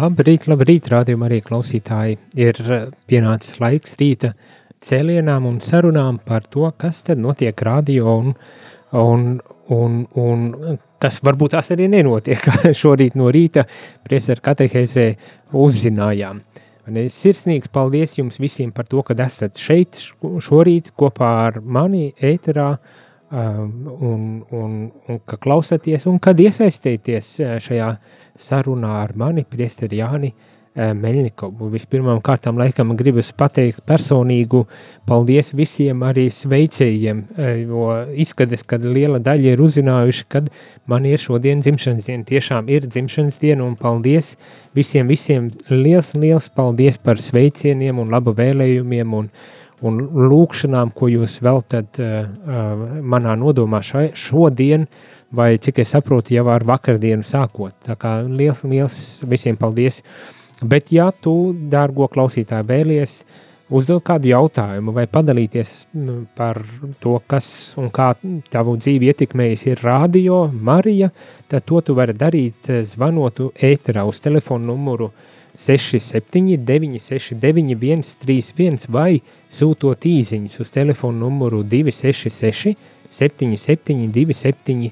Labrīt, labrīt, rādījumā arī klausītāji. Ir eh, pienācis laiks rīta cēlienām un sarunām par to, kas tad notiek radio un, un, un, un kas varbūt tās arī nenotiek. Šorīt no rīta priesteru katehēzē uzzinājām. Sirsnīgs paldies jums visiem par to, ka esat šeit šorīt kopā ar mani ēterā um, un, un, un ka klausaties un kad iesaistīties eh, šajā sarunā ar mani, priesteri Jāni eh, Meļņikovu. Vispirmām kārtām laikam gribas pateikt personīgu paldies visiem arī sveicējiem, eh, jo izskatās, ka liela daļa ir uzzinājuši, kad man ir šodien dzimšanas diena. Tiešām ir dzimšanas diena un paldies visiem, visiem liels, liels paldies par sveicieniem un labu vēlējumiem un, un lūkšanām, ko jūs veltat uh, manā nodomā šai, šodien, vai cik es saprotu, jau ar vakardienu sākot. Tā kā liels, liels visiem paldies. Bet, ja tu, dārgo klausītāju, vēlies uzdot kādu jautājumu vai padalīties par to, kas un kā tavu dzīvi ietekmējis ir radio Marija, tad to tu vari darīt zvanotu ēterā uz telefonu numuru 679 691 31 vai sūtot īziņas uz telefonu numuru 266 77 27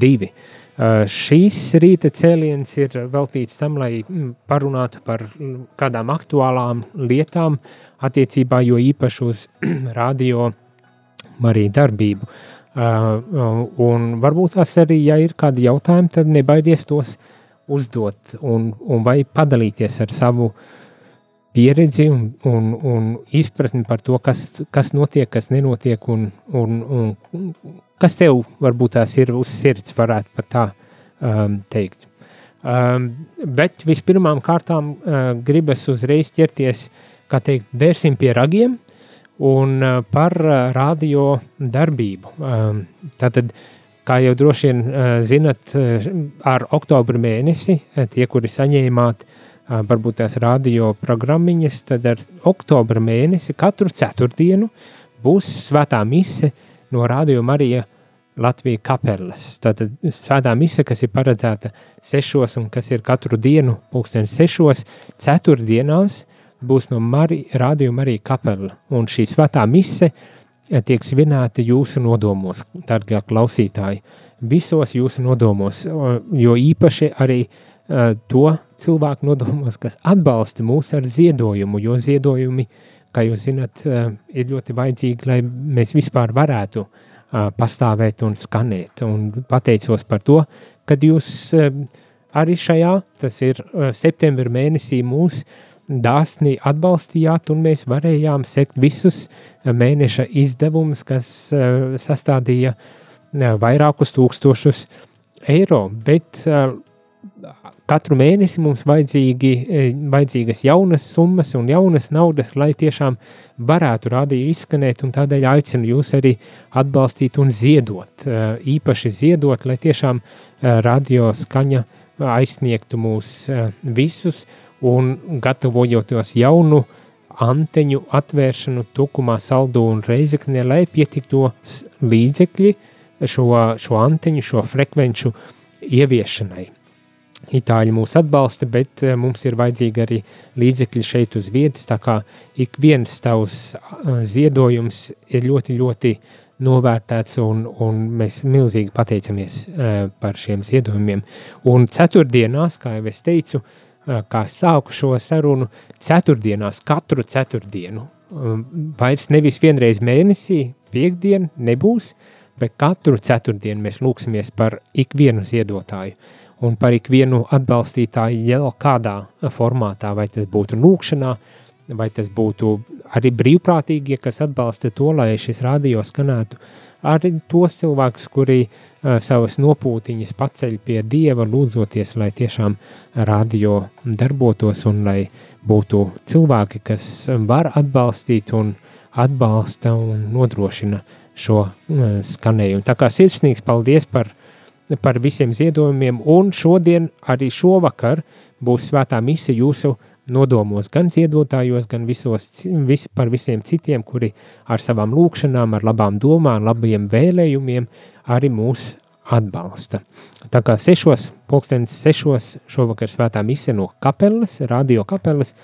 divi. Uh, šīs rīta cēliens ir veltīts tam, lai mm, parunātu par mm, kādām aktuālām lietām attiecībā, jo īpaši uz radio Mariju darbību. Uh, un varbūt tās arī, ja ir kādi jautājumi, tad nebaidies tos uzdot un, un vai padalīties ar savu pieredzi un, un, un izpratni par to, kas, kas notiek, kas nenotiek un, un, un Kas tev varbūt tās ir uz sirds, varētu pat tā um, teikt. Um, bet vispirmām kārtām uh, gribas uzreiz ķerties, kā teikt, vērsim pie ragiem un uh, par uh, radio darbību. Um, tātad, kā jau droši vien uh, zinat, uh, ar oktobra mēnesi uh, tie, kuri saņēmāt varbūt tās radio programmiņas, tad ar oktobra mēnesi katru ceturtdienu būs svētā mise no Radio Marija Latvijas kapelas. Tātad svētā mise, kas ir paredzēta sešos un kas ir katru dienu pulksteni sešos, ceturtdienās būs no Mari, Radio Marija kapela. Un šī svētā mise eh, tiek svinēta jūsu nodomos, dargie klausītāji, visos jūsu nodomos, jo īpaši arī uh, to cilvēku nodomos, kas atbalsta mūs ar ziedojumu, jo ziedojumi kā jūs zinat, eh, ir ļoti vajadzīgi, lai mēs vispār varētu eh, pastāvēt un skanēt. Un pateicos par to, kad jūs arī šajā, tas ir septembra mēnesī mūs dāsni atbalstījāt, un mēs varējām sekt visus mēneša izdevumus, kas sastādīja vairākus tūkstošus eiro, bet katru mēnesi mums vajadzīgi, vajadzīgas jaunas summas un jaunas naudas, lai tiešām varētu rādīt izskanēt, un tādēļ aicinu jūs arī atbalstīt un ziedot, īpaši ziedot, lai tiešām radio skaņa aizsniegtu mūs visus un gatavojoties jaunu anteņu atvēršanu tukumā, saldu un reizeknē, lai pietiktos līdzekļi šo, šo anteņu, šo frekvenču ieviešanai. Itāļi mūs atbalsta, bet eh, mums ir vajadzīgi arī līdzekļi šeit uz vietas. Tā kā ik viens tavs eh, ziedojums ir ļoti, ļoti novērtēts, un, un mēs milzīgi pateicamies uh, par šiem ziedojumiem. Un ceturtdienās, kā jau es teicu, uh, kā sāku šo sarunu, ceturtdienās, katru ceturtdienu, um, vairs nevis vienreiz mēnesī, piekdien nebūs, bet katru ceturtdienu mēs lūksimies par ikvienu ziedotāju. un par ikvienu atbalstītāju jau kādā formātā, vai tas būtu lūkšanā, vai tas būtu arī brīvprātīgie, kas atbalsta to, lai šis radio skanētu, arī tos cilvēkus, kuri uh, savas nopūtiņas paceļ pie Dieva, lūdzoties, lai tiešām radio darbotos un lai būtu cilvēki, kas var atbalstīt un atbalsta un nodrošina šo uh, skanējumu. Tā kā sirsnīgs paldies par, par visiem ziedojumiem, un šodien arī šovakar būs svētā mise jūsu uh, nodomos, gan ziedotājos, gan visos, vis, par visiem citiem, kuri ar savām lūkšanām, ar labām domām, labiem vēlējumiem arī mūs atbalsta. Tā kā sešos, pulkstenis sešos šovakar svētā mise no kapeles, radio kapeles,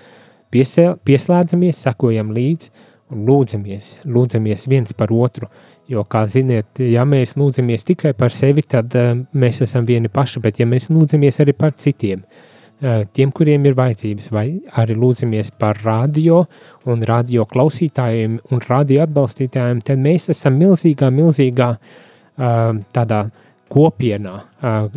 piesē, pieslēdzamies, sakojam līdzi un lūdzamies, lūdzamies viens par otru, jo, kā ziniet, ja mēs lūdzamies tikai par sevi, tad uh, mēs esam vieni paši, bet ja mēs lūdzamies arī par citiem, uh, tiem, kuriem ir vajadzības, vai arī lūdzamies par radio un radio klausītājiem un radio atbalstītājiem, tad mēs esam milzīgā, milzīgā eh, tādā kopienā, eh,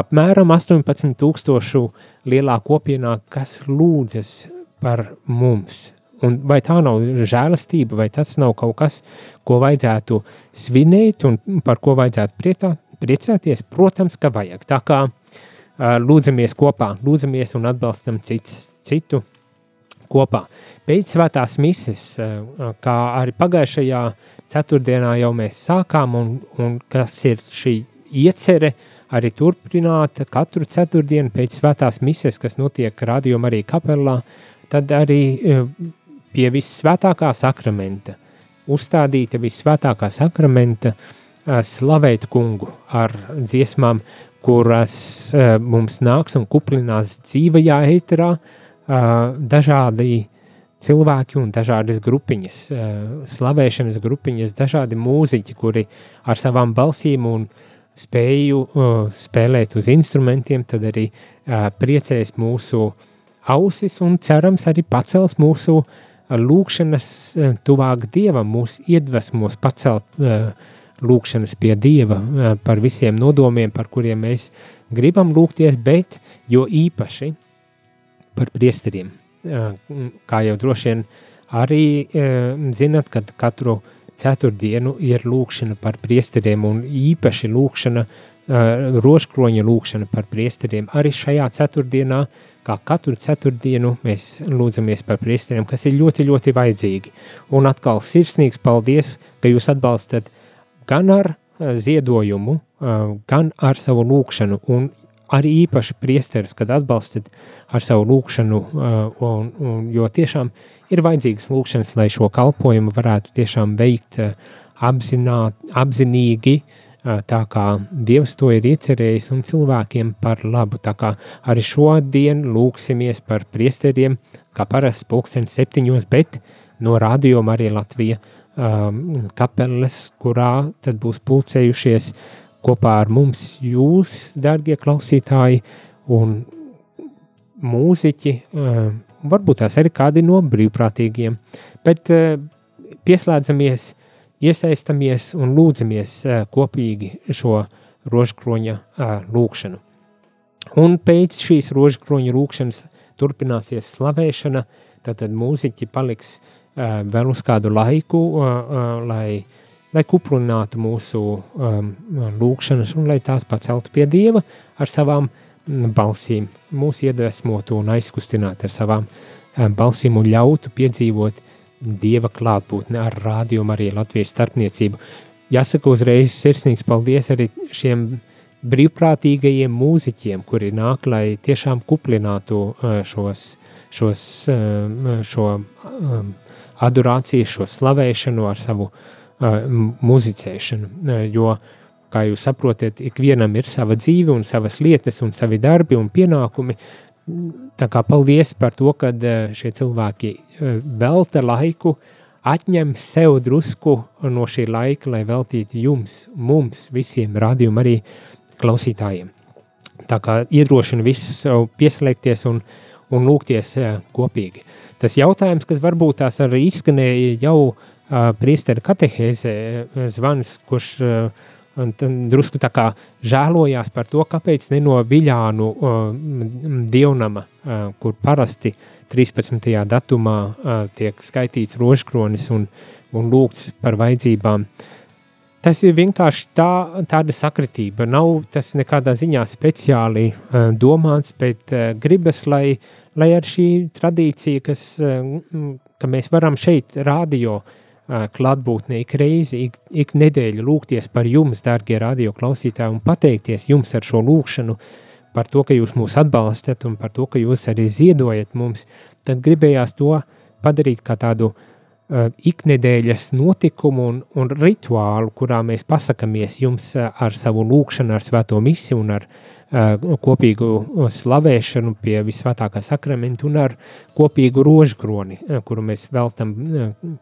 apmēram 18 tūkstošu lielā kopienā, kas lūdzas par mums. Un vai tā nav žēlastība, vai tas nav kaut kas, ko vajadzētu svinēt un par ko vajadzētu prietā, priecāties? Protams, ka vajag. Tā kā uh, lūdzamies kopā, lūdzamies un atbalstam cits, citu kopā. Pēc svētās mises, kā arī pagājušajā ceturtdienā jau mēs sākām, un, un kas ir šī iecere, arī turpināt katru ceturtdienu pēc svētās mises, kas notiek radio arī kapelā, tad arī pie vissvētākā sakramenta, uzstādīta vissvētākā sakramenta, slavēt kungu ar dziesmām, kuras uh, mums nāks un kuplinās dzīvajā eterā uh, dažādi cilvēki un dažādas grupiņas, uh, slavēšanas grupiņas, dažādi mūziķi, kuri ar savām balsīm un spēju uh, spēlēt uz instrumentiem, tad arī uh, priecēs mūsu ausis un cerams arī pacels mūsu lūkšanas tuvāk Dievam, mūs iedvesmos pacelt uh, lūkšanas pie Dieva eh, par visiem nodomiem, par kuriem mēs gribam lūgties, bet jo īpaši par priesteriem. Eh, kā jau droši vien arī eh, zinat, kad katru ceturtdienu ir lūkšana par priesteriem un īpaši lūkšana, rožkroņa lūkšana par priesteriem. Arī šajā ceturtdienā, kā katru ceturtdienu, mēs lūdzamies par priesteriem, kas ir ļoti, ļoti vajadzīgi. Un atkal sirsnīgs paldies, ka jūs atbalstat gan ar eh, ziedojumu, eh, gan ar savu lūkšanu, un arī īpaši priesteris, kad atbalstat ar savu lūkšanu, eh, un, un, jo tiešām ir vajadzīgas lūkšanas, lai šo kalpojumu varētu tiešām veikt apzināt, apzinīgi, tā kā Dievs to ir iecerējis un cilvēkiem par labu. Tā kā arī šodien lūksimies par priesteriem, kā parasts pulksten septiņos, bet no rādījuma arī Latvija um, kapeles, kurā tad būs pulcējušies kopā ar mums jūs, dārgie klausītāji, un mūziķi, uh, varbūt tās arī kādi no brīvprātīgiem, bet uh, pieslēdzamies, iesaistamies un lūdzamies uh, kopīgi šo rožkroņa uh, lūkšanu. Un pēc šīs rožkroņa lūkšanas turpināsies slavēšana, tad mūziķi paliks uh, vēl uz kādu laiku, eh, eh, lai, lai kuplinātu mūsu um, lūkšanas un lai tās paceltu pie Dieva ar savām mm, balsīm, mūs iedvesmotu un aizkustinātu ar savām um, balsīm un ļautu piedzīvot Dieva klātbūtni ar rādījumu arī Latvijas starpniecību. Jāsaka uzreiz sirsnīgs paldies arī šiem brīvprātīgajiem mūziķiem, kuri nāk, lai tiešām kuplinātu šos, šos, šo adorāciju, šo slavēšanu ar savu uh, muzicēšanu. Uh, jo, kā jūs saprotat, ikvienam ir sava dzīve un savas lietas un savi darbi un pienākumi. Tā kā paldies par to, ka uh, šie cilvēki uh, velta laiku, atņem sev drusku no šī laika, lai veltītu jums, mums, visiem rādījumam arī klausītājiem. Tā kā iedrošina visus pieslēgties un, un lūgties kopīgi. Tas jautājums, kas varbūt tās arī izskanēja jau uh, priestera katehēzē zvans, kurš uh, un drusku tā kā žēlojās par to, kāpēc ne no Viļānu uh, dievnama, uh, kur parasti 13. datumā uh, tiek skaitīts rožkronis un, un lūgts par vajadzībām. Tas ir vienkārši tā, tāda sakritība. Nav tas nekādā ziņā speciāli uh, domāts, bet uh, gribas, lai, lai ar šī tradīcija, kas, uh, ka mēs varam šeit rādio uh, klātbūtnē ik reizi, ik, ik nedēļu lūgties par jums, dārgie radio klausītāji, un pateikties jums ar šo lūgšanu par to, ka jūs mūs atbalstat un par to, ka jūs arī ziedojat mums, tad gribējās to padarīt kā tādu uh, iknedēļas notikumu un, un rituālu, kurā mēs pasakamies jums ar savu lūgšanu, ar svēto misiju un ar uh, kopīgu slavēšanu pie visvētākā sakramenta un ar kopīgu rožkroni, kuru mēs veltam,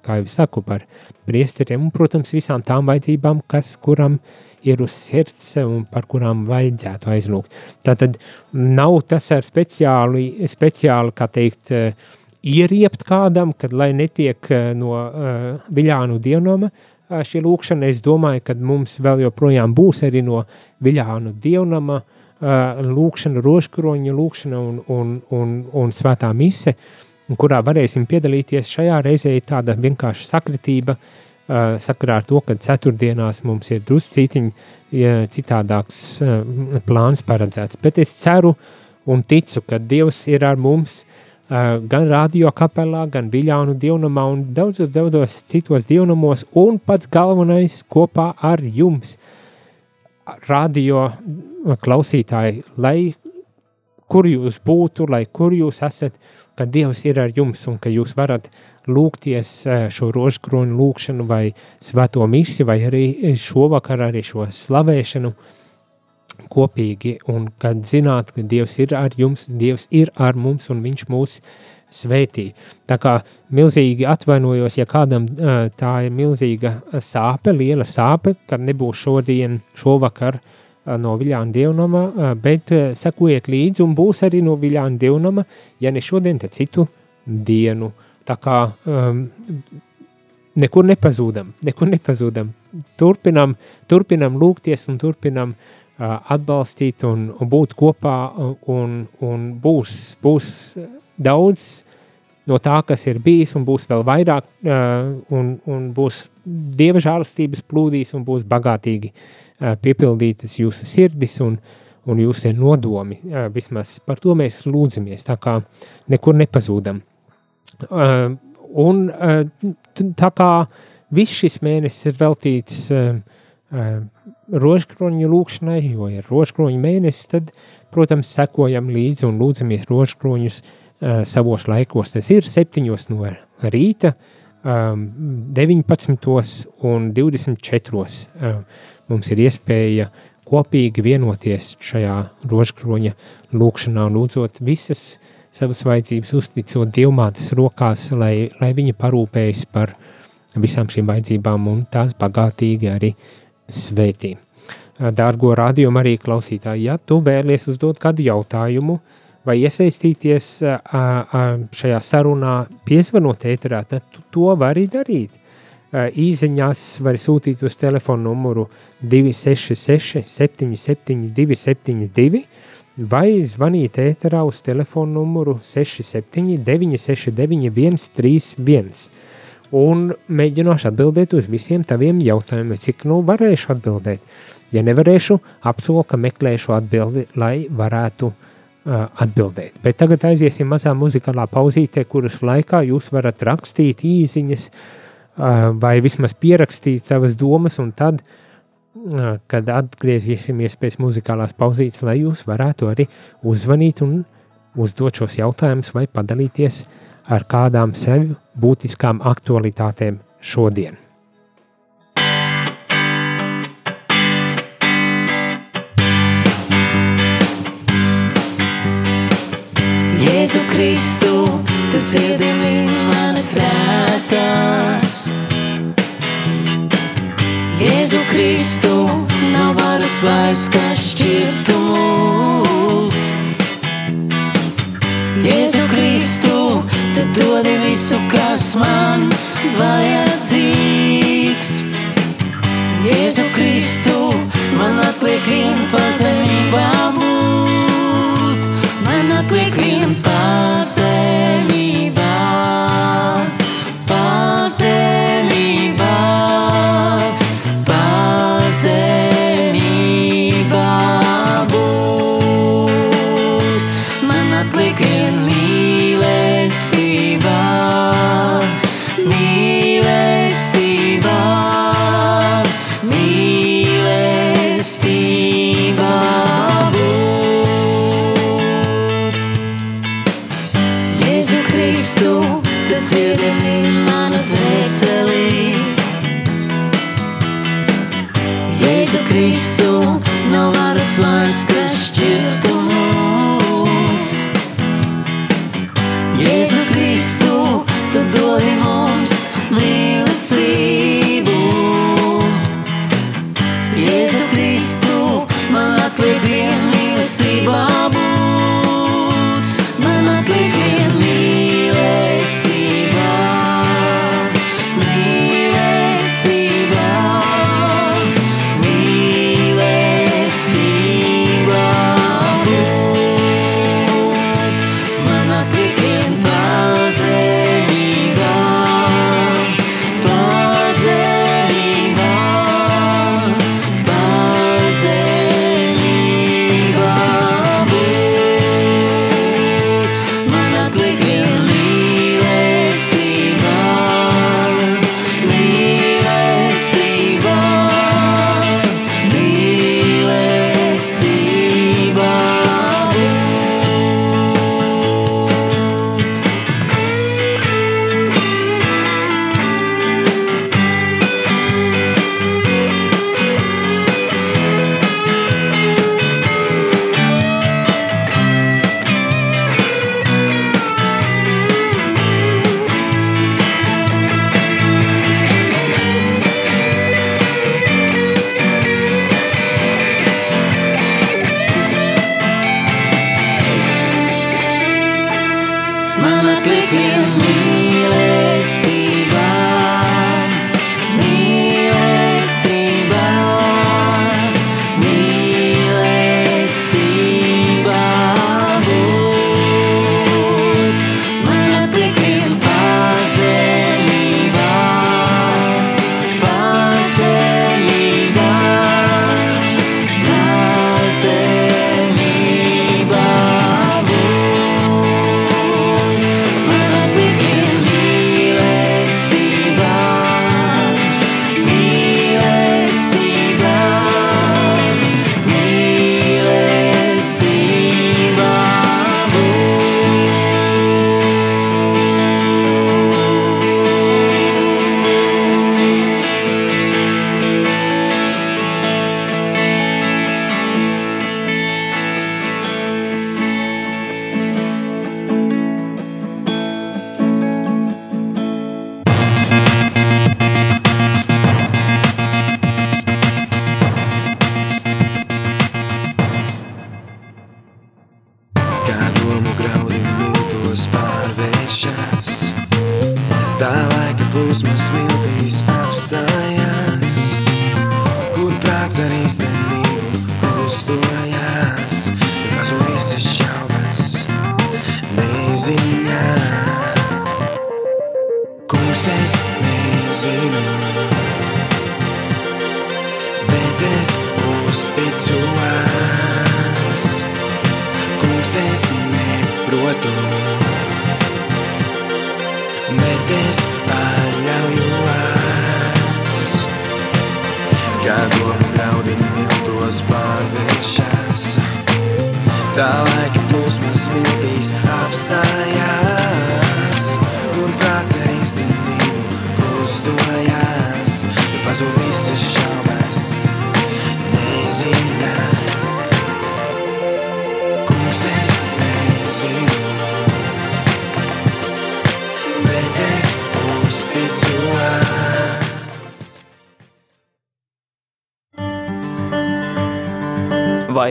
kā jau saku, par priesteriem un, protams, visām tām vajadzībām, kas kuram ir uz sirds un par kurām vajadzētu aizlūgt. Tātad nav tas ar speciāli, speciāli kā teikt, ieriept kādam, kad lai netiek no uh, Viļānu dievnoma, šī lūkšana, es domāju, ka mums vēl joprojām būs arī no Viļānu dievnama lūkšana, rožkroņa lūkšana un, un, un, un svētā mise, kurā varēsim piedalīties. Šajā reizē tāda vienkārša sakritība, sakarā ar to, ka ceturtdienās mums ir druscītiņ citādāks plāns paredzēts. Bet es ceru un ticu, ka Dievs ir ar mums gan radio kapelā, gan Viļānu dievnamā un daudzos, daudzos citos dievnamos un pats galvenais kopā ar jums – radio klausītāji, lai kur jūs būtu, lai kur jūs esat, ka Dievs ir ar jums un ka jūs varat lūgties eh, šo rožkroņu lūkšanu vai svēto misi vai arī šovakar arī šo slavēšanu kopīgi un kad zināt, ka Dievs ir ar jums, Dievs ir ar mums un viņš mūs svētī. Tā kā milzīgi atvainojos, ja kādam tā ir milzīga sāpe, liela sāpe, kad nebūs šodien, šovakar no Viljāna dievnama, bet sekojiet līdzi un būs arī no Viljāna dievnama, ja ne šodien, tad citu dienu. Tā kā um, nekur nepazūdam, nekur nepazūdam. Turpinam, turpinam lūgties un turpinam uh, atbalstīt un, un būt kopā un, un būs, būs daudz no tā, kas ir bijis, un būs vēl vairāk, un, un būs dieva žēlastības plūdīs, un būs bagātīgi piepildītas jūsu sirdis un, un jūsu nodomi. Vismaz par to mēs lūdzamies, tā kā nekur nepazūdam. Un tā kā viss šis mēnesis ir veltīts rožkroņu lūkšanai, jo ir rožkroņu mēnesis, tad, protams, sekojam līdzi un lūdzamies rožkroņus uh, uh, savos laikos. Tas ir 7 no rīta, um, 19 un 24. Uh, mums ir iespēja kopīgi vienoties šajā rožkroņa lūkšanā, lūdzot visas savas vajadzības, uzticot dievmātes rokās, lai, lai viņa parūpējas par visām šīm vajadzībām un tās bagātīgi arī svētī. Dārgo radiomu arī klausītāji, ja tu vēlies uzdot kādu jautājumu, vai iesaistīties šajā sarunā, piezvanot ēterā, tad tu to vari darīt. Īziņās var sūtīt uz telefonu numuru 266 77 272 vai zvanīt ēterā uz telefonu numuru 67 969 131 un mēģināšu atbildēt uz visiem taviem jautājumiem, cik nu varēšu atbildēt. Ja nevarēšu, apsolu, ka meklēšu atbildi, lai varētu uh, atbildēt. Bet tagad aiziesim mazā muzikālā pauzītē, kuras laikā jūs varat rakstīt īsiņas vai vismaz pierakstīt savas domas, un tad, kad atgriezīsimies pēc muzikālās pauzītes, lai jūs varētu arī uzzvanīt un uzdot šos jautājumus vai padalīties ar kādām sev būtiskām aktualitātēm šodien. Jēzu Kristu, tu dziedini manas rētās. Jēzu Kristu, nav varas vairs, kas šķirtu mūs. Jēzu Tu dodi visu, kas man vajadzīgs. Jēzu Kristu man atliek vien pazemībā būt, man atliek vien pazemībā. tu dziedini manu dvēselī. Jēzu Kristu nav varas vairs,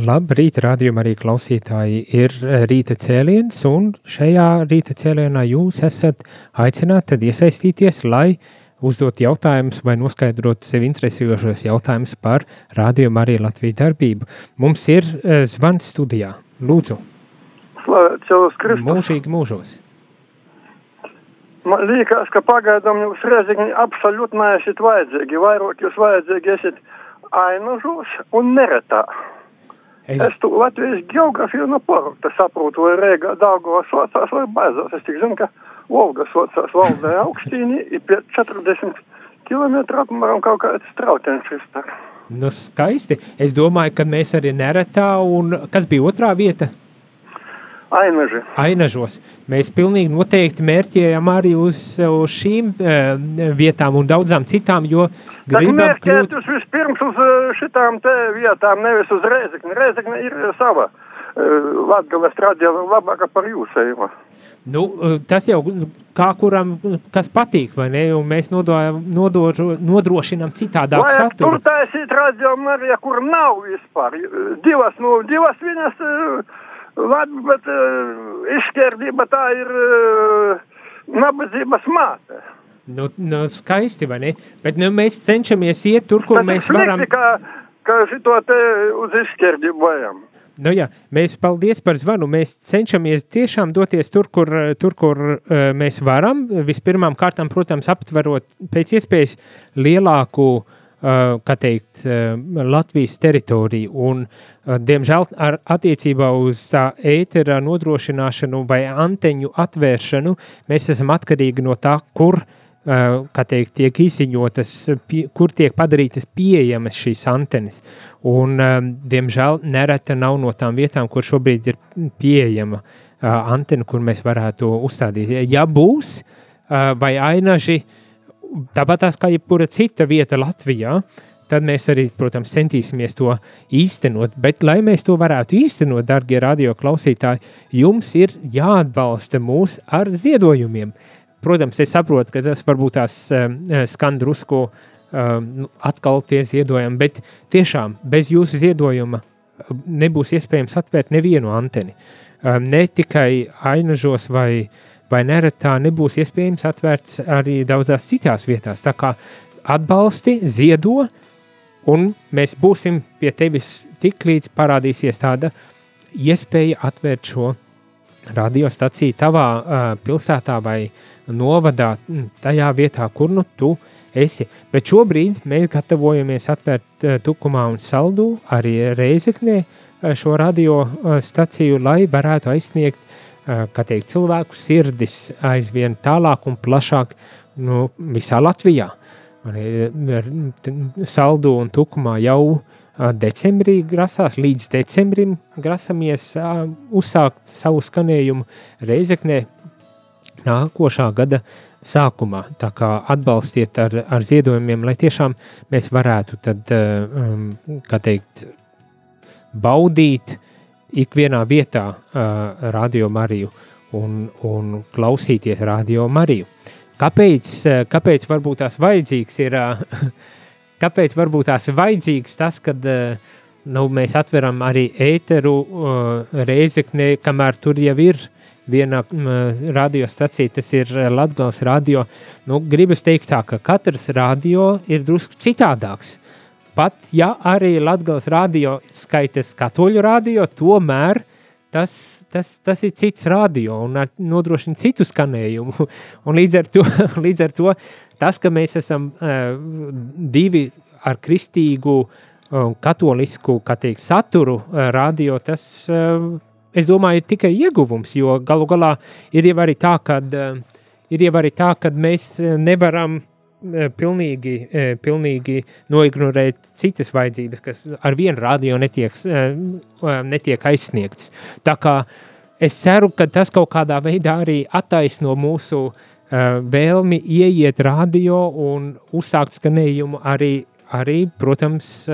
Labrīt, rādījumā arī klausītāji ir eh, rīta cēliens, un šajā rīta cēlienā jūs esat aicināti iesaistīties, lai uzdot jautājumus vai noskaidrot sev interesējošos jautājumus par rādījumu arī Latviju darbību. Mums ir uh, zvans studijā. Lūdzu, mūžīgi mūžos. Man liekas, ka pagaidām jūs reizīgi absolūti neesat vajadzīgi. Vairāk jūs vajadzīgi esat ainažos un neretā. Es, Es tu Latvijas geogrāfiju no porukta saprotu, vai Rēgā Daugavā saucās vai baidzās. Es tik zinu, ka Volga saucās valdē augstīni, ir pie 40 km apmēram kaut kāds trautiens vispār. nu, skaisti. Es domāju, ka mēs arī neretā, un kas bija otrā vieta? Ainaži. Ainažos. Mēs pilnīgi noteikti mērķējam arī uz, uz šīm uh, vietām un daudzām citām, jo gribam mērķēt kļūt jūs vispirms uz eh, šitām te vietām, nevis uz Rēzekni. Rēzekne ir eh, sava. Latgales radio labāka par jūsējumu. Nu, eh, tas jau kā kuram kas patīk, vai ne? Un mēs nodojam, nodrošu, nodrošinām citādāku Vajag tur saturu. taisīt radio Marija, kur nav vispār. Divas, nu, divas viņas eh, labi, bet uh, izšķērdība tā ir uh, nabadzības māte. Nu, nu, skaisti, vai ne? Bet nu, mēs cenšamies iet tur, kur ir mēs varam. slikti, ka, ka šito te uz izšķērdību vajam. Nu, jā, mēs paldies par zvanu. Mēs cenšamies tiešām doties tur, kur, tur, kur uh, mēs varam. Vispirmām kārtām, protams, aptverot pēc iespējas lielāku uh, kā teikt, uh, Latvijas teritoriju. Un, uh, diemžēl, ar attiecībā uz tā ētera nodrošināšanu vai anteņu atvēršanu, mēs esam atkarīgi no tā, kur kā teikt, tiek izziņotas, kur tiek padarītas pieejamas šīs antenas. Un, diemžēl, nereti nav no tām vietām, kur šobrīd ir pieejama antena, kur mēs varētu uzstādīt. Ja būs, vai ainaži, tāpat tās kā jebkura cita vieta Latvijā, tad mēs arī, protams, centīsimies to īstenot. Bet, lai mēs to varētu īstenot, darbie radio klausītāji, jums ir jāatbalsta mūs ar ziedojumiem. Protams, es saprotu, ka tas varbūt tās uh, skan drusku uh, atkal tie ziedojumi, bet tiešām bez jūsu ziedojuma nebūs iespējams atvērt nevienu anteni. Uh, ne tikai ainažos vai, vai neretā nebūs iespējams atvērts arī daudzās citās vietās. Tā kā atbalsti, ziedo, un mēs būsim pie tevis tik līdz parādīsies tāda iespēja atvērt šo radiostaciju tavā uh, pilsētā vai novadā, tajā vietā, kur nu tu esi. Bet šobrīd mēs gatavojamies atvērt uh, Tukumā un Saldū, arī Reizeknē uh, šo radiostaciju, lai varētu aizsniegt, uh, kā teikt, cilvēku sirdis aizvien tālāk un plašāk nu, visā Latvijā. Saldu un Tukumā jau uh, decembrī grasās, līdz decembrim grasamies uh, uzsākt savu skanējumu Reizeknē nākošā gada sākumā. Tā kā atbalstiet ar, ar ziedojumiem, lai tiešām mēs varētu tad, um, kā teikt, baudīt ikvienā vietā uh, radio Mariju un, un klausīties radio Mariju. Kāpēc, kāpēc varbūt tās vajadzīgs ir, kāpēc varbūt tās vajadzīgs tas, kad nu, mēs atveram arī ēteru reizeknē, kamēr tur jau ir viena radiostacija, tas ir Latgals radio. Nu, gribas teikt tā, ka katrs radio ir drusku citādāks. Pat ja arī Latgals radio skaitas katoļu radio, tomēr tas, tas, tas ir cits radio un nodrošina citu skanējumu. Un līdz ar to, līdz ar to tas, ka mēs esam uh, divi ar kristīgu un uh, katolisku, kā teikt, saturu uh, radio, tas, uh, es domāju, ir tikai ieguvums, jo galu galā ir jau arī tā, kad, uh, ir jau arī tā, kad mēs nevaram eh, pilnīgi, eh, pilnīgi noignorēt citas vajadzības, kas ar vienu radio netiek, eh, netiek aizsniegtas. Tā kā es ceru, ka tas kaut kādā veidā arī attaisno mūsu vēlmi ieiet radio un uzsākt skanējumu arī, arī protams,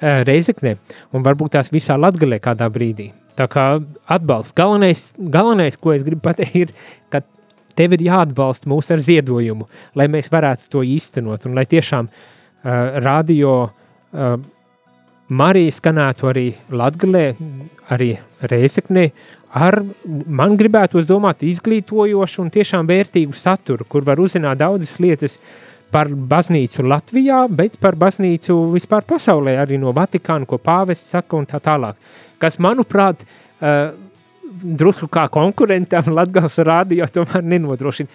Reizekne, un varbūt tās visā Latgalē kādā brīdī. Tā kā atbalsts. Galvenais, galvenais, ko es gribu pateikt, ir, ka tev ir jāatbalsta mūs ar ziedojumu, lai mēs varētu to īstenot un lai tiešām uh, radio uh, Marija skanētu arī Latgalē, arī Reizeknē, ar, man gribētu domāt, izglītojošu un tiešām vērtīgu saturu, kur var uzzināt daudzas lietas par baznīcu Latvijā, bet par baznīcu vispār pasaulē, arī no Vatikāna, ko pāvests saka un tā tālāk. Kas, manuprāt, uh, drusku kā konkurentam Latvijas rādio tomēr nenodrošina.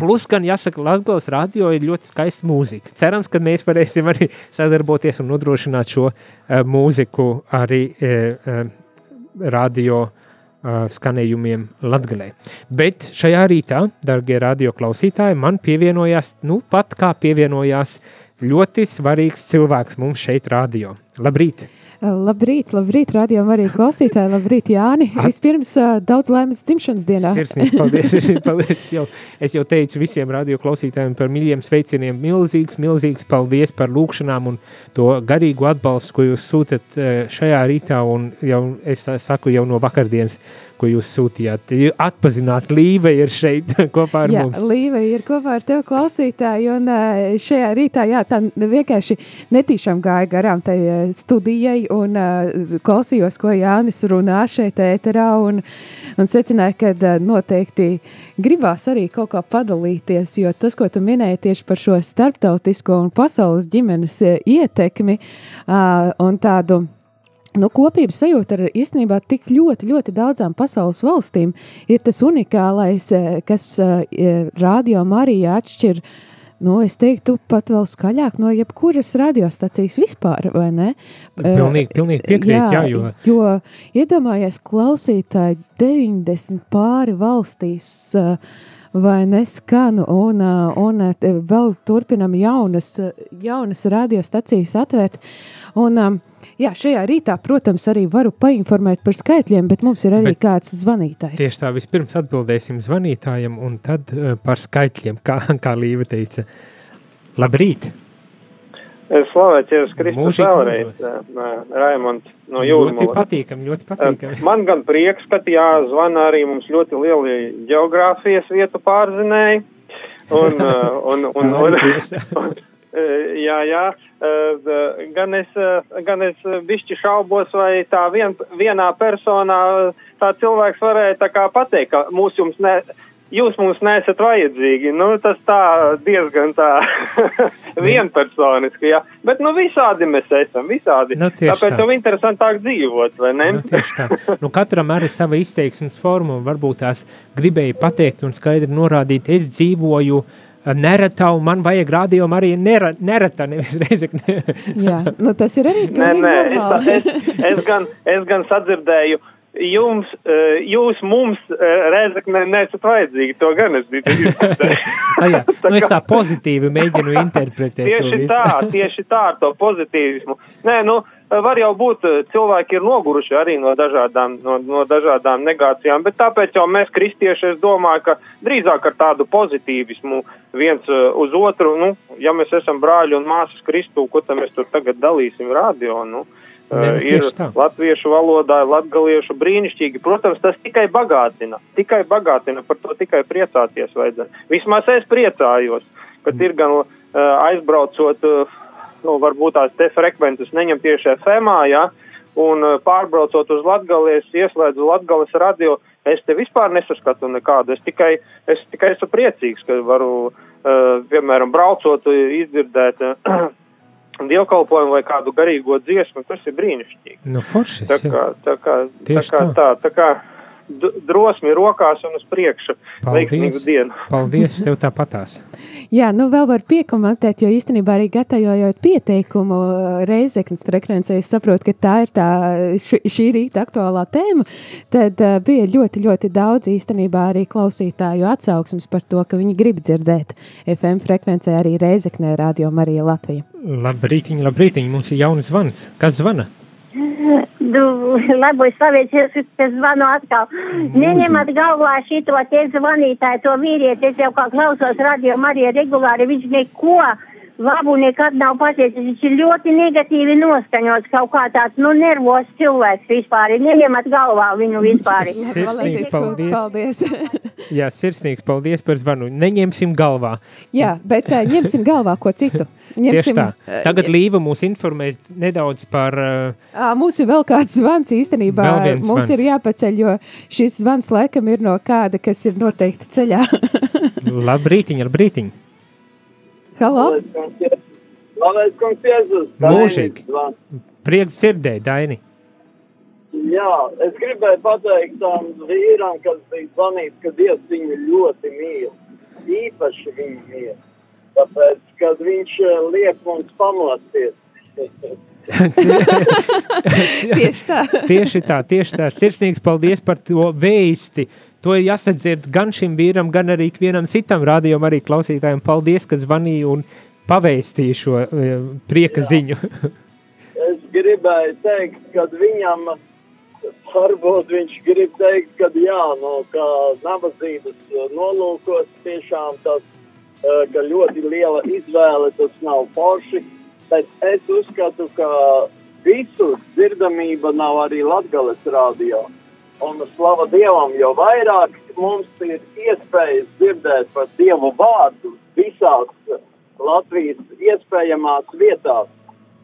Plus, gan jāsaka, Latvijas rādio ir ļoti skaista mūzika. Cerams, ka mēs varēsim arī sadarboties un nodrošināt šo uh, mūziku arī uh, uh, radio uh, skanējumiem Latvijā. Bet šajā rītā, darbie radio klausītāji, man pievienojās, nu pat kā pievienojās ļoti svarīgs cilvēks mums šeit, radio. Labrīt! Labrīt, labrīt, radio arī klausītāji, labrīt, Jāni. At... Vispirms daudz laimes dzimšanas dienā. Sirsnīgi, paldies, paldies. Jau, es jau teicu visiem radio klausītājiem par miļiem sveicieniem. Milzīgs, milzīgs paldies par lūkšanām un to garīgu atbalstu, ko jūs sūtat šajā rītā un jau, es saku jau no vakardienas ko jūs sūtījāt. Atpazināt, Līve ir šeit kopā ar jā, mums. Līve ir kopā ar tevi klausītāji, un šajā rītā, jā, tā vienkārši netīšām gāja garām tai studijai, un uh, klausījos, ko Jānis runā šeit ēterā, un, un secināju, ka noteikti gribās arī kaut kā padalīties, jo tas, ko tu minēji tieši par šo starptautisko un pasaules ģimenes ietekmi uh, un tādu Nu, kopības sajūta ar īstenībā tik ļoti, ļoti daudzām pasaules valstīm ir tas unikālais, eh, kas uh, radio Marijā atšķir. Nu, es teiktu, pat vēl skaļāk no jebkuras radiostacijas vispār, vai ne? Pilnīgi, pilnīgi piekrīt, jā, jā jo. Jo, iedomājies, klausītāji 90 pāri valstīs, uh, vai neskan, un, un vēl turpinam jaunas, jaunas radiostacijas atvērt. Un, Jā, šajā rītā, protams, arī varu painformēt par skaitļiem, bet mums ir arī bet kāds zvanītājs. Tieši tā, vispirms atbildēsim zvanītājiem, un tad uh, par skaitļiem, kā, kā Līva teica. Labrīt! Slavēts Jēzus Kristus vēlreiz, Raimond no Jūrmalas. Ļoti patīkam, ļoti patīkam. Man gan prieks, ka jā, zvana arī mums ļoti lieli geogrāfijas vietu pārzinēji. Un, un, un, un, un, un, jā, jā, gan es, gan es bišķi šaubos, vai tā vien, vienā personā tā cilvēks varēja tā kā pateikt, ka mūs jums ne, jūs mums nesat vajadzīgi. Nu, tas tā diezgan tā vienpersoniski, jā. Bet, nu, visādi mēs esam, visādi. Nu, Tāpēc tā. jau interesantāk dzīvot, vai ne? Nu, tieši tā. Nu, katram arī sava izteiksmes forma, varbūt tās gribēja pateikt un skaidri norādīt, es dzīvoju uh, nereta, un man vajag rādījumu arī nera, nereta, nevis reizekne. Jā, nu tas ir arī pilnīgi nē, nē, normāli. Es, es, es, gan, es gan sadzirdēju, jums, eh, jūs mums eh, reizekne nesat vajadzīgi, to gan es biju izdzirdējis. ah, jā, nu es tā pozitīvi mēģinu interpretēt Tieši tā, tieši tā ar to pozitīvismu. Nē, nu, var jau būt, eh, cilvēki ir noguruši arī no dažādām, no, no dažādām negācijām, bet tāpēc jau mēs, kristieši, es domāju, ka drīzāk ar tādu pozitīvismu viens eh, uz otru, nu, ja mēs esam brāļi un māsas Kristū, ko tad mēs tur tagad dalīsim radio, nu, Ne, nu, ir latviešu valodā, latgaliešu brīnišķīgi. Protams, tas tikai bagātina, tikai bagātina, par to tikai priecāties vajadzētu. Vismaz es priecājos, ka ir gan aizbraucot nu, varbūt tās te frekvences neņem tieši FM, jā, un uh, pārbraucot uz Latgalies, ieslēdzu Latgales radio, es te vispār nesaskatu nekādu. Es tikai, es tikai esmu priecīgs, ka varu, uh, piemēram, braucot, izdzirdēt uh, dievkalpojumu vai kādu garīgo dziesmu, tas ir brīnišķīgi. Nu, foršis, tā kā, tā kā, tā kā, tā, tā kā, drosmi rokās un uz priekšu. Veiksmīgu Paldies! dienu! Paldies, tev tāpatās! Jā, nu vēl var piekomentēt, jo īstenībā arī gatavojot pieteikumu reizeknas frekvencē, es saprotu, ka tā ir tā š, šī rīta aktuālā tēma, tad uh, bija ļoti, ļoti daudz īstenībā arī klausītāju atsauksmes par to, ka viņi grib dzirdēt FM frekvencē arī reizeknē Radio Marija Latvija. Labrītiņ, labrītiņ, mums ir jauns zvans. Kas zvana? Du, labi, slavēties, ka zvanu atkal. Neņemat galvā šito te zvanītāju, to vīrieti, es jau kā klausos radio Marija regulāri, viņš neko labu nekad nav pateicis. Viņš ir ļoti negatīvi noskaņots, kaut kā tāds, nu, nervos cilvēks vispār. Neņemat galvā viņu vispār. Sirsnīgs paldies. paldies. Jā, sirsnīgs paldies par zvanu. Neņemsim galvā. Jā, bet uh, ņemsim galvā ko citu. Tieši tā. Tagad Līva mūs informēs nedaudz par uh, Ā, Mums ir vēl kāds zvans īstenībā. Mums zvans. ir jāpaceļ, jo šis zvans laikam ir no kāda, kas ir noteikti ceļā. labrītiņ, labrītiņ. Halo? Slavēts kungs Jēzus. Mūžīgi. Prieks dzirdēt, Daini. Jā, es gribēju pateikt tam vīram, kas bija zvanīts, ka Dievs viņu ļoti mīl. Īpaši viņu mīl. Tāpēc, kad viņš eh, liek mums pamosties. tieši tā. tieši tā, tieši tā. Sirsnīgs paldies par to vēsti. To ir jāsadzird gan šim vīram, gan arī vienam citam rādījumam, arī klausītājiem. Paldies, ka zvanīja un pavēstīja šo uh, prieka ziņu. Es gribēju teikt, ka viņam varbūt viņš grib teikt, ka jā, no kā nabadzības nolūkos tiešām tas, eh, ka ļoti liela izvēle tas nav forši, bet es uzskatu, ka visur dzirdamība nav arī Latgales radio. Un slava Dievam, jo vairāk mums ir iespējas dzirdēt par Dievu vārdu visās Latvijas iespējamās vietās.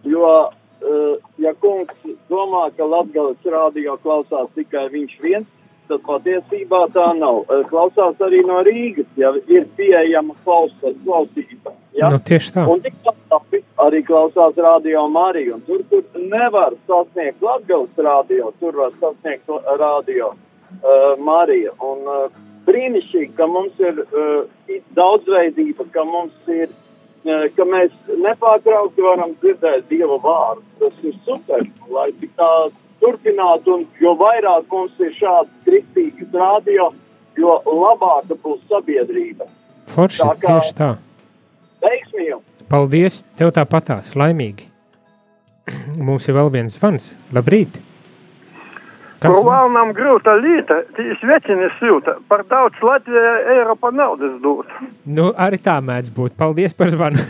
Jo, uh, ja kungs domā, ka Latgales radio klausās tikai viņš viens, tad patiesībā tā nav. Uh, klausās arī no Rīgas, ja ir pieejama klausa, klausība. Ja? Nu, tieši tā. Un tik labi arī klausās radio Mariju. Un tur, kur nevar sasniegt Latgales radio, tur var sasniegt radio uh, Marija. Un uh, brīnišķīgi, ka mums ir uh, daudzveidība, ka mums ir uh, ka mēs nepārtraukti varam dzirdēt Dieva vārdu. Tas ir super, lai tik tā turpinātu, un jo vairāk mums ir šāds kristīgs radio, jo labāka būs sabiedrība. Forši, Tā kā- tieši tā. Veiksmi jums! Paldies, tev tāpatās, laimīgi. Mums ir vēl viens zvans. Labrīt! Kur valnām grūta līta, tīs vecini silta, par daudz Latvijā Eiropa naudas dot. Nu, arī tā mēdz būt. Paldies par zvanu.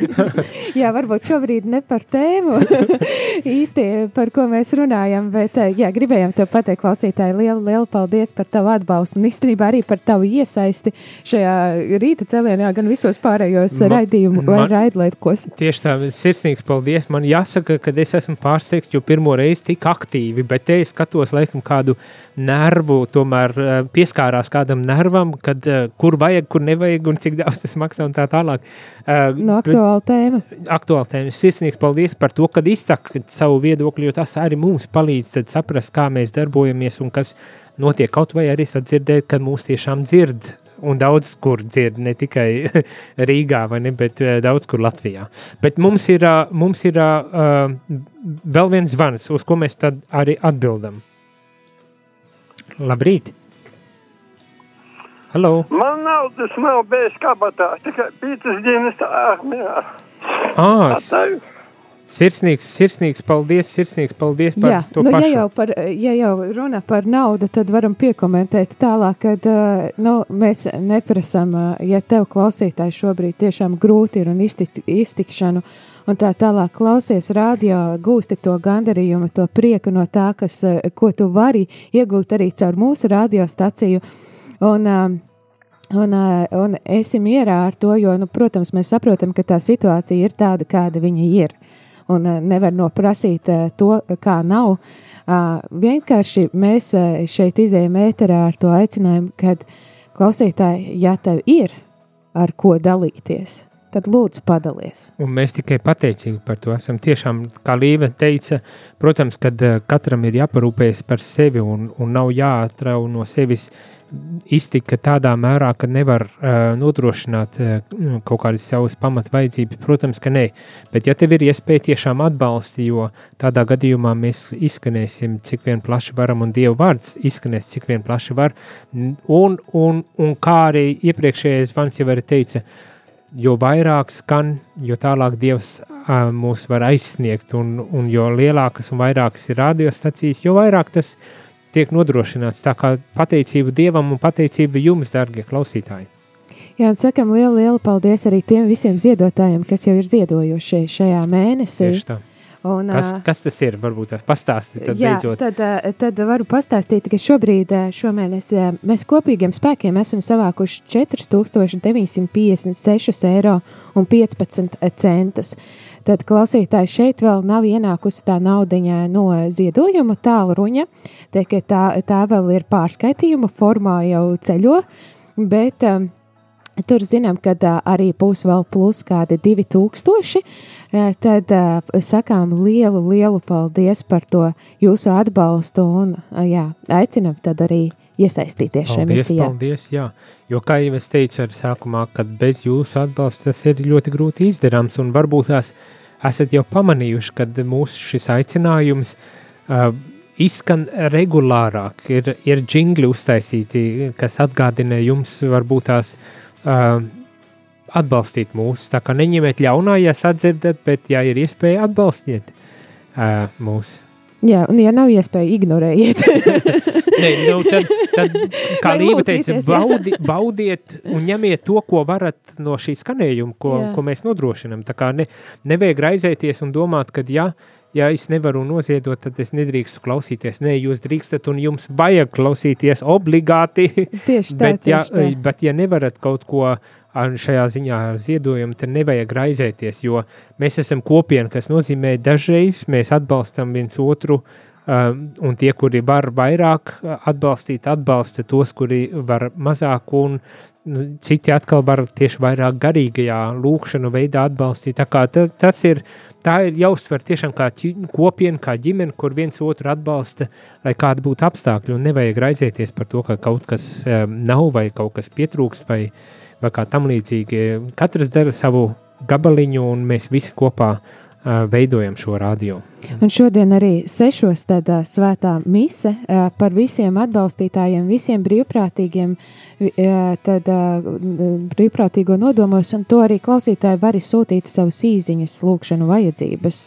jā, varbūt šobrīd ne par tēmu īsti, par ko mēs runājam, bet eh, jā, gribējām te pateikt, klausītāji, lielu, lielu paldies par tavu atbalstu un īstenībā arī par tavu iesaisti šajā rīta celienā, gan visos pārējos Ma- raidījumu vai man- raidlietkos. Tieši tā, sirsnīgs paldies. Man jāsaka, ka es esmu pārsteigts, jo pirmo reizi tik aktīvi, bet te es skatos, laikam, kādu nervu, tomēr eh, pieskārās kādam nervam, kad eh, kur vajag, kur nevajag un cik daudz tas maksā un tā tālāk. Eh, No aktuāla tēma. aktuāla tēma. Sirsnīgs paldies par to, ka izsakat savu viedokli, jo tas arī mums palīdz tad saprast, kā mēs darbojamies un kas notiek. Kaut vai arī sadzirdēt, ka mūs tiešām dzird. Un daudz kur dzird, ne tikai Rīgā, ne, bet uh, daudz kur Latvijā. Bet mums ir, uh, mums ir uh, vēl viens zvans, uz ko mēs tad arī atbildam. Labrīt! Halo! Man naudas nav bijis kabatā, tikai pīcis dienas armijā. Ah, s- sirsnīgs, sirsnīgs paldies, sirsnīgs paldies par Jā, to nu, ja pašu. jau, par, ja jau runa par naudu, tad varam piekomentēt tālāk, ka nu, mēs neprasām, ā, ja tev klausītājs šobrīd tiešām grūti ir un iztik, iztikšanu, un tā tālāk klausies radio, gūsti to gandarījumu, to prieku no tā, kas, ā, ko tu vari iegūt arī caur mūsu radiostaciju. Un, ā, Un, un esi mierā ar to, jo, nu, protams, mēs saprotam, ka tā situācija ir tāda, kāda viņa ir. Un ā, nevar noprasīt ā, to, kā nav. Ā, Vienkārši mēs ā, šeit izējām ēterā ar to aicinājumu, kad klausītāji, ja tev ir ar ko dalīties, tad lūdzu padalies. Un mēs tikai pateicīgi par to esam. Tiešām, kā Līva teica, protams, kad uh, katram ir jāparūpējas par sevi un, un nav jāatrau no sevis iztika tādā mērā, ka nevar uh, nodrošināt uh, kaut kādas savas pamatvaidzības. Protams, ka nē, bet ja tev ir iespēja tiešām atbalstīt, jo tādā gadījumā mēs izskanēsim, cik vien plaši varam, un Dieva vārds izskanēs, cik vien plaši var. Un, un, un kā arī iepriekšējais zvans jau arī teica, jo vairāk skan, jo tālāk Dievs uh, mūs var aizsniegt, un, un jo lielākas un vairākas ir radiostacijas, jo vairāk tas tiek nodrošināts. Tā kā pateicība Dievam un pateicība jums, darbie klausītāji. Jā, un sakam lielu, lielu paldies arī tiem visiem ziedotājiem, kas jau ir ziedojuši šajā mēnesī. Tieši tā. Un, kas, kas tas ir? Varbūt tās pastāstīt, tad jā, beidzot. Tad, tad varu pastāstīt, ka šobrīd, šomēnes, mēs kopīgiem spēkiem esam savākuši 4956 eiro un 15 centus. Tad klausītāji šeit vēl nav ienākusi tā naudiņa no ziedojuma tālruņa, tā, tā, tā vēl ir pārskaitījuma formā jau ceļo, bet um, Tur zinām, ka arī būs vēl plus kādi 2000. Uh, tad sakām lielu, lielu paldies par to jūsu atbalstu un jā, aicinam tad arī iesaistīties šajā misijā. Paldies, jā. Jo, kā jau es teicu ar sākumā, kad bez jūsu atbalsta tas ir ļoti grūti izdarāms, un varbūt tās esat jau pamanījuši, kad mūsu šis aicinājums uh, izskan regulārāk, ir, ir džingli uztaisīti, kas atgādina jums varbūt tās uh, atbalstīt mūs. Tā kā neņemiet ļaunā, ja sadzirdat, bet ja ir iespēja atbalstiet uh, mūs. Jā, un ja nav iespēja, ignorējiet. Nē, nu, tad, tad, kā Līva teica, baudi, baudiet un ņemiet to, ko varat no šī skanējuma, ko, jā. ko mēs kā ne, nevajag raizēties un domāt, ka ja, ja es nevaru noziedot, tad es nedrīkstu klausīties. Nē, jūs drīkstat un jums vajag klausīties obligāti. Tieši tā, bet, ja, tieši tā. bet ja nevarat kaut ko šajā ziņā ar ziedojumu, tad nevajag raizēties, jo mēs esam kopiena, kas nozīmē dažreiz mēs atbalstam viens otru, un tie, kuri var vairāk atbalstīt, atbalsta tos, kuri var mazāk, un citi atkal var tieši vairāk garīgajā lūkšanu veidā atbalstīt. Tā kā tas ir, tā ir jāuztver tiešām kā kopiena, kā ģimene, kur viens otru atbalsta, lai kāda būtu apstākļi, un nevajag raizēties par to, ka kaut kas um, nav vai kaut kas pietrūkst vai vai kā tam līdzīgi. Katrs dara savu gabaliņu, un mēs visi kopā veidojam šo radio. Un šodien arī sešos tad svētā mise par visiem atbalstītājiem, visiem brīvprātīgiem, tad brīvprātīgo nodomos, un to arī klausītāji var sūtīt savus īziņas lūkšanu vajadzības.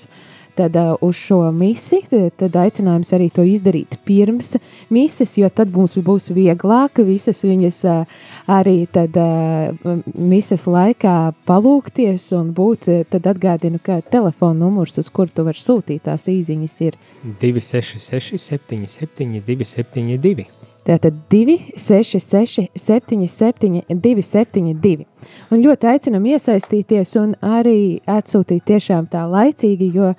Uh, tad uh, uz šo misi, tad aicinājums arī to izdarīt pirms mises, jo tad mums būs vieglāk visas viņas uh, arī tad uh, mises laikā palūkties un būt, tad atgādinu, ka telefona numurs, uz kur tu var sūtīt tās īziņas ir 266 77 272. Tātad 266, 77, 272. Un ļoti aicinam iesaistīties un arī atsūtīt tiešām tā laicīgi, jo,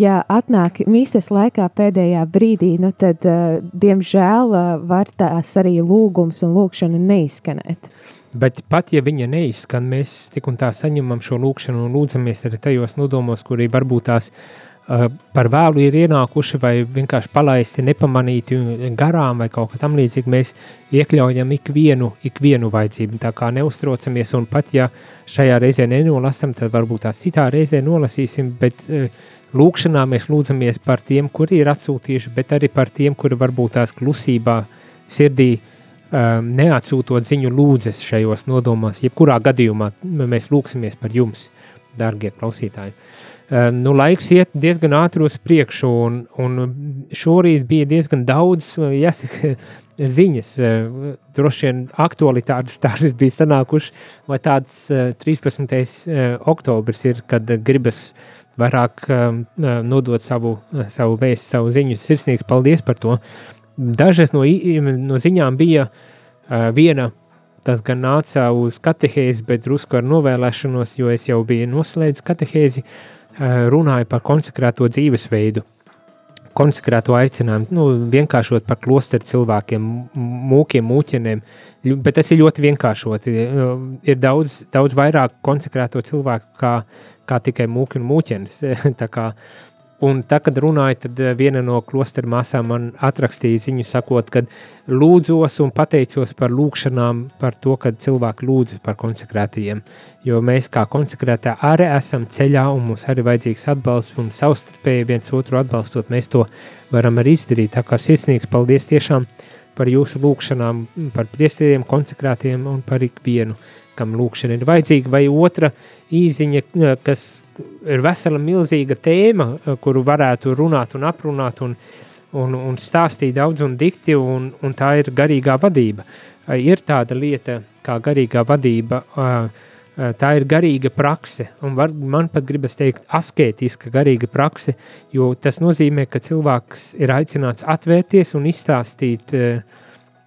ja atnāk mīsas laikā pēdējā brīdī, nu tad, uh, diemžēl, uh, var tās arī lūgums un lūkšana neizskanēt. Bet pat ja viņa neizskan, mēs tik un tā saņemam šo lūkšanu un lūdzamies arī tajos nodomos, kuri varbūt tās Eh, par vēlu ir ienākuši vai vienkārši palaisti, nepamanīti garām vai kaut kā tam līdzīgi, mēs iekļaujam ikvienu, ikvienu vajadzību. Tā kā neuztrocamies, un pat ja šajā reizē nenolasam, tad varbūt tās citā reizē nolasīsim, bet uh, lūkšanā mēs lūdzamies par tiem, kuri ir atsūtījuši, bet arī par tiem, kuri varbūt tās klusībā sirdī um, neatsūtot ziņu lūdzes šajos nodomos. Jebkurā gadījumā mēs lūksimies par jums, dārgie klausītāji. Uh, Eh, nu, laiks iet diezgan ātri uz priekšu, un, un šorīt bija diezgan daudz eh, jāsaka, ziņas. Eh, droši vien aktualitātes tādas bija sanākušas, vai tāds 13. oktobris ir, kad gribas vairāk nodot savu, savu vēstu, savu ziņu. Sirsnīgs paldies par to. Dažas no, no ziņām bija viena tas gan nāca uz katehēzi, bet drusku ar novēlēšanos, jo es jau biju noslēdzis katehēzi, runāja par konsekrēto dzīvesveidu. konsekrēto aicinājumu, nu, vienkāršot par klosteru cilvēkiem, mūkiem, mūķeniem, bet tas ir ļoti vienkāršot. Ir daudz, daudz vairāk konsekrēto cilvēku kā, kā tikai mūki un mūķenis. Tā kā Un tā, kad runāju, tad eh, viena no klosteru māsām man atrakstīja ziņu, sakot, ka lūdzos un pateicos par lūgšanām, par to, ka cilvēki lūdzas par konsekrētajiem. Jo mēs, kā konsekrētā, arī esam ceļā un mums arī vajadzīgs atbalsts un savstarpēji viens otru atbalstot. Mēs to varam arī izdarīt. Tā kā sirsnīgs paldies tiešām par jūsu lūgšanām, par priestieriem, konsekrētiem un par ikvienu, kam lūgšana ir vajadzīga, vai otra īziņa, kas ir vesela milzīga tēma, eh, kuru varētu runāt un aprunāt un, un, un stāstīt daudz un dikti, un, un tā ir garīgā vadība. Eh, ir tāda lieta kā garīgā vadība, eh, tā ir garīga prakse, un var, man pat gribas teikt asketiska garīga prakse, jo tas nozīmē, ka cilvēks ir aicināts atvērties un izstāstīt uh,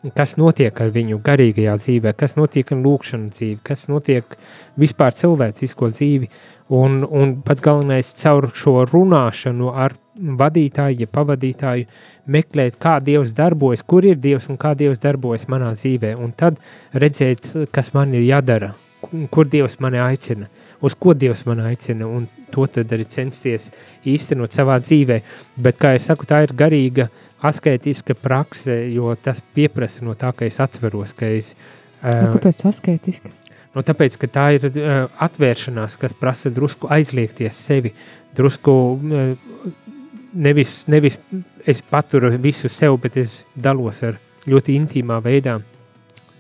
kas notiek ar viņu garīgajā dzīvē, kas notiek ar lūkšanu dzīvi, kas notiek vispār cilvēcisko dzīvi. Un, un pats galvenais caur šo runāšanu ar vadītāju, ja pavadītāju, meklēt, kā Dievs darbojas, kur ir Dievs un kā Dievs darbojas manā dzīvē, un tad redzēt, kas man ir jādara, kur Dievs mani aicina, uz ko Dievs mani aicina, un to tad arī censties īstenot savā dzīvē. Bet, kā jau saku, tā ir garīga asketiska prakse, jo tas pieprasa no tā, ka es atveros, ka es. Uh, kāpēc asketiska? Nu, tāpēc, ka tā ir uh, atvēršanās, kas prasa drusku aizliegties sevi, drusku uh, nevis, nevis es paturu visu sev, bet es dalos ar ļoti intīmā veidā.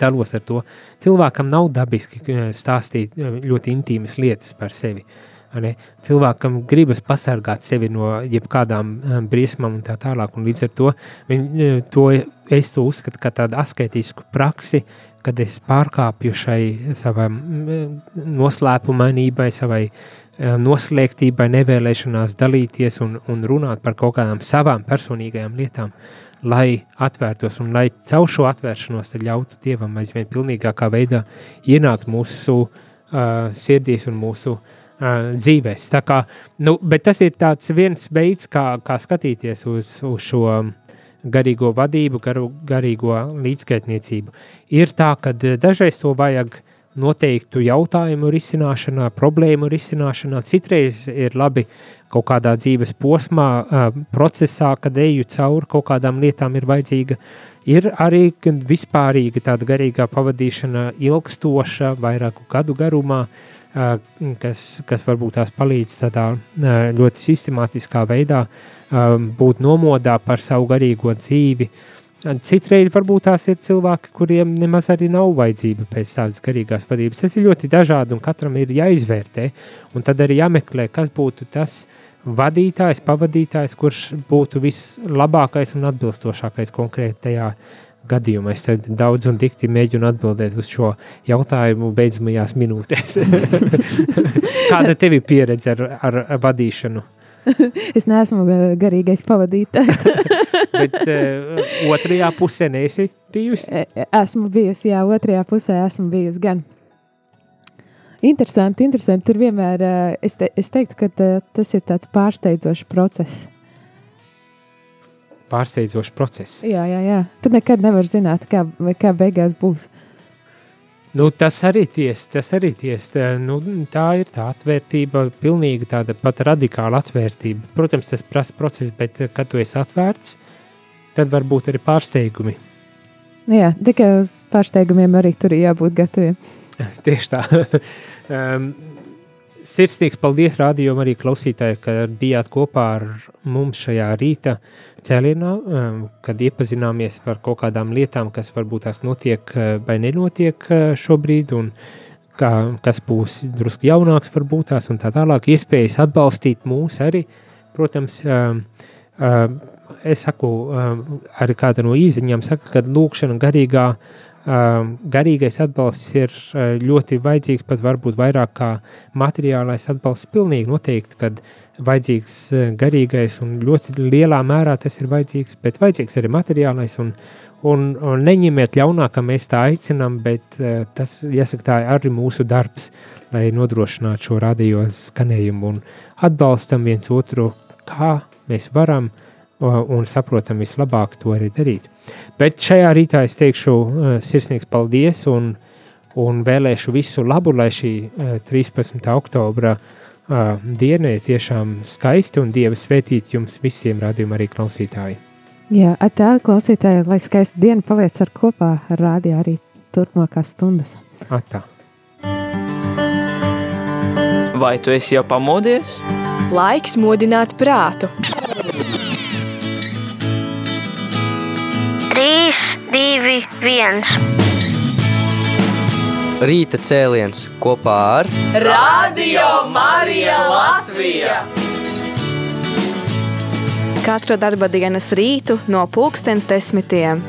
Dalos ar to. Cilvēkam nav dabiski stāstīt ļoti intīmas lietas par sevi. Ne? Cilvēkam gribas pasargāt sevi no jebkādām briesmām un tā tālāk. Un līdz ar to, viņ, to es to uzskatu kā tādu asketisku praksi, kad es pārkāpju šai savai noslēpumainībai, savai um, noslēgtībai, nevēlēšanās dalīties un, un runāt par kaut kādām savām personīgajām lietām, lai atvērtos un lai caur šo atvēršanos ļautu Dievam aizvien pilnīgākā veidā ienākt mūsu uh, sirdīs un mūsu uh, dzīvēs. Tā kā, nu, bet tas ir viens veids, kā, kā skatīties uz, uz šo garīgo vadību, garu, garīgo līdzskaitniecību. Ir tā, ka dažreiz to vajag noteiktu jautājumu risināšanā, problēmu risināšanā. Citreiz ir labi kaut kādā dzīves posmā, procesā, kad eju cauri kaut kādām lietām, ir vajadzīga. Ir arī vispārīga tāda garīgā pavadīšana, ilgstoša, vairāku gadu garumā, kas, kas varbūt tās palīdz tādā ļoti sistemātiskā veidā būt nomodā par savu garīgo dzīvi. Citreiz varbūt tās ir cilvēki, kuriem nemaz arī nav vajadzība pēc tādas garīgās vadības. Tas ir ļoti dažādi un katram ir jāizvērtē, un tad arī jāmeklē, kas būtu tas vadītājs, pavadītājs, kurš būtu vislabākais un atbilstošākais konkrētajā gadījumā. Es daudz un dikti mēģinu atbildēt uz šo jautājumu beidzamajās minūtēs. Kāda tev ir pieredze ar, ar vadīšanu? es neesmu garīgais pavadītājs. Bet uh, otrajā pusē neesi bijusi? E, e, esmu bijusi, jā, otrajā pusē esmu bijusi gan. Interesanti, interesanti. Tur vienmēr uh, es, te, es teiktu, ka uh, tas ir tāds pārsteidzošs process pārsteidzošs process. Jā, jā, jā. Tu nekad nevari zināt, kā, kā beigās būs. Nu, tas arī ties, tas arī ties. Nu, tā ir tā atvērtība, pilnīgi tāda pat radikāla atvērtība. Protams, tas prasa procesu, bet kad tu esi atvērts, tad var būt arī pārsteigumi. Jā, tikai uz pārsteigumiem arī tur jābūt gataviem. Tieši tā. um, sirsnīgs paldies rādījumam arī klausītāji, ka bijāt kopā ar mums šajā rīta cēlienā, um, kad iepazināmies par kaut kādām lietām, kas varbūt tās notiek uh, vai nenotiek uh, šobrīd, un kā, kas būs drusku jaunāks varbūt tās un tā tālāk, iespējas atbalstīt mūs arī, protams, um, um, es saku, arī kāda no īziņām saka, ka lūkšana garīgā uh, garīgais atbalsts ir ļoti vajadzīgs, pat varbūt vairāk kā materiālais atbalsts. Pilnīgi noteikti, kad vajadzīgs garīgais un ļoti lielā mērā tas ir vajadzīgs, bet vajadzīgs arī materiālais. Un, un, un neņemiet ļaunā, ka mēs tā aicinām, bet tas, jāsaka, tā ir arī mūsu darbs, lai nodrošinātu šo radio skanējumu un atbalstam viens otru, kā mēs varam un saprotam vislabāk to arī darīt. Bet šajā rītā es teikšu uh, sirsnīgs paldies un, un vēlēšu visu labu, lai šī uh, 13. oktobra uh, diena ir tiešām skaista un Dieva svētīt jums visiem radījuma arī klausītāji. Jā, tā klausītāji, lai skaista diena paliec ar kopā ar rādio arī turpmākās stundas. Atā. Vai tu esi jau pamodies? Laiks modināt prātu. 3, 2, 1. Rīta cēliens kopā ar Radio Marija Latvija! Katru darba dienas rītu no pulkstens desmitiem.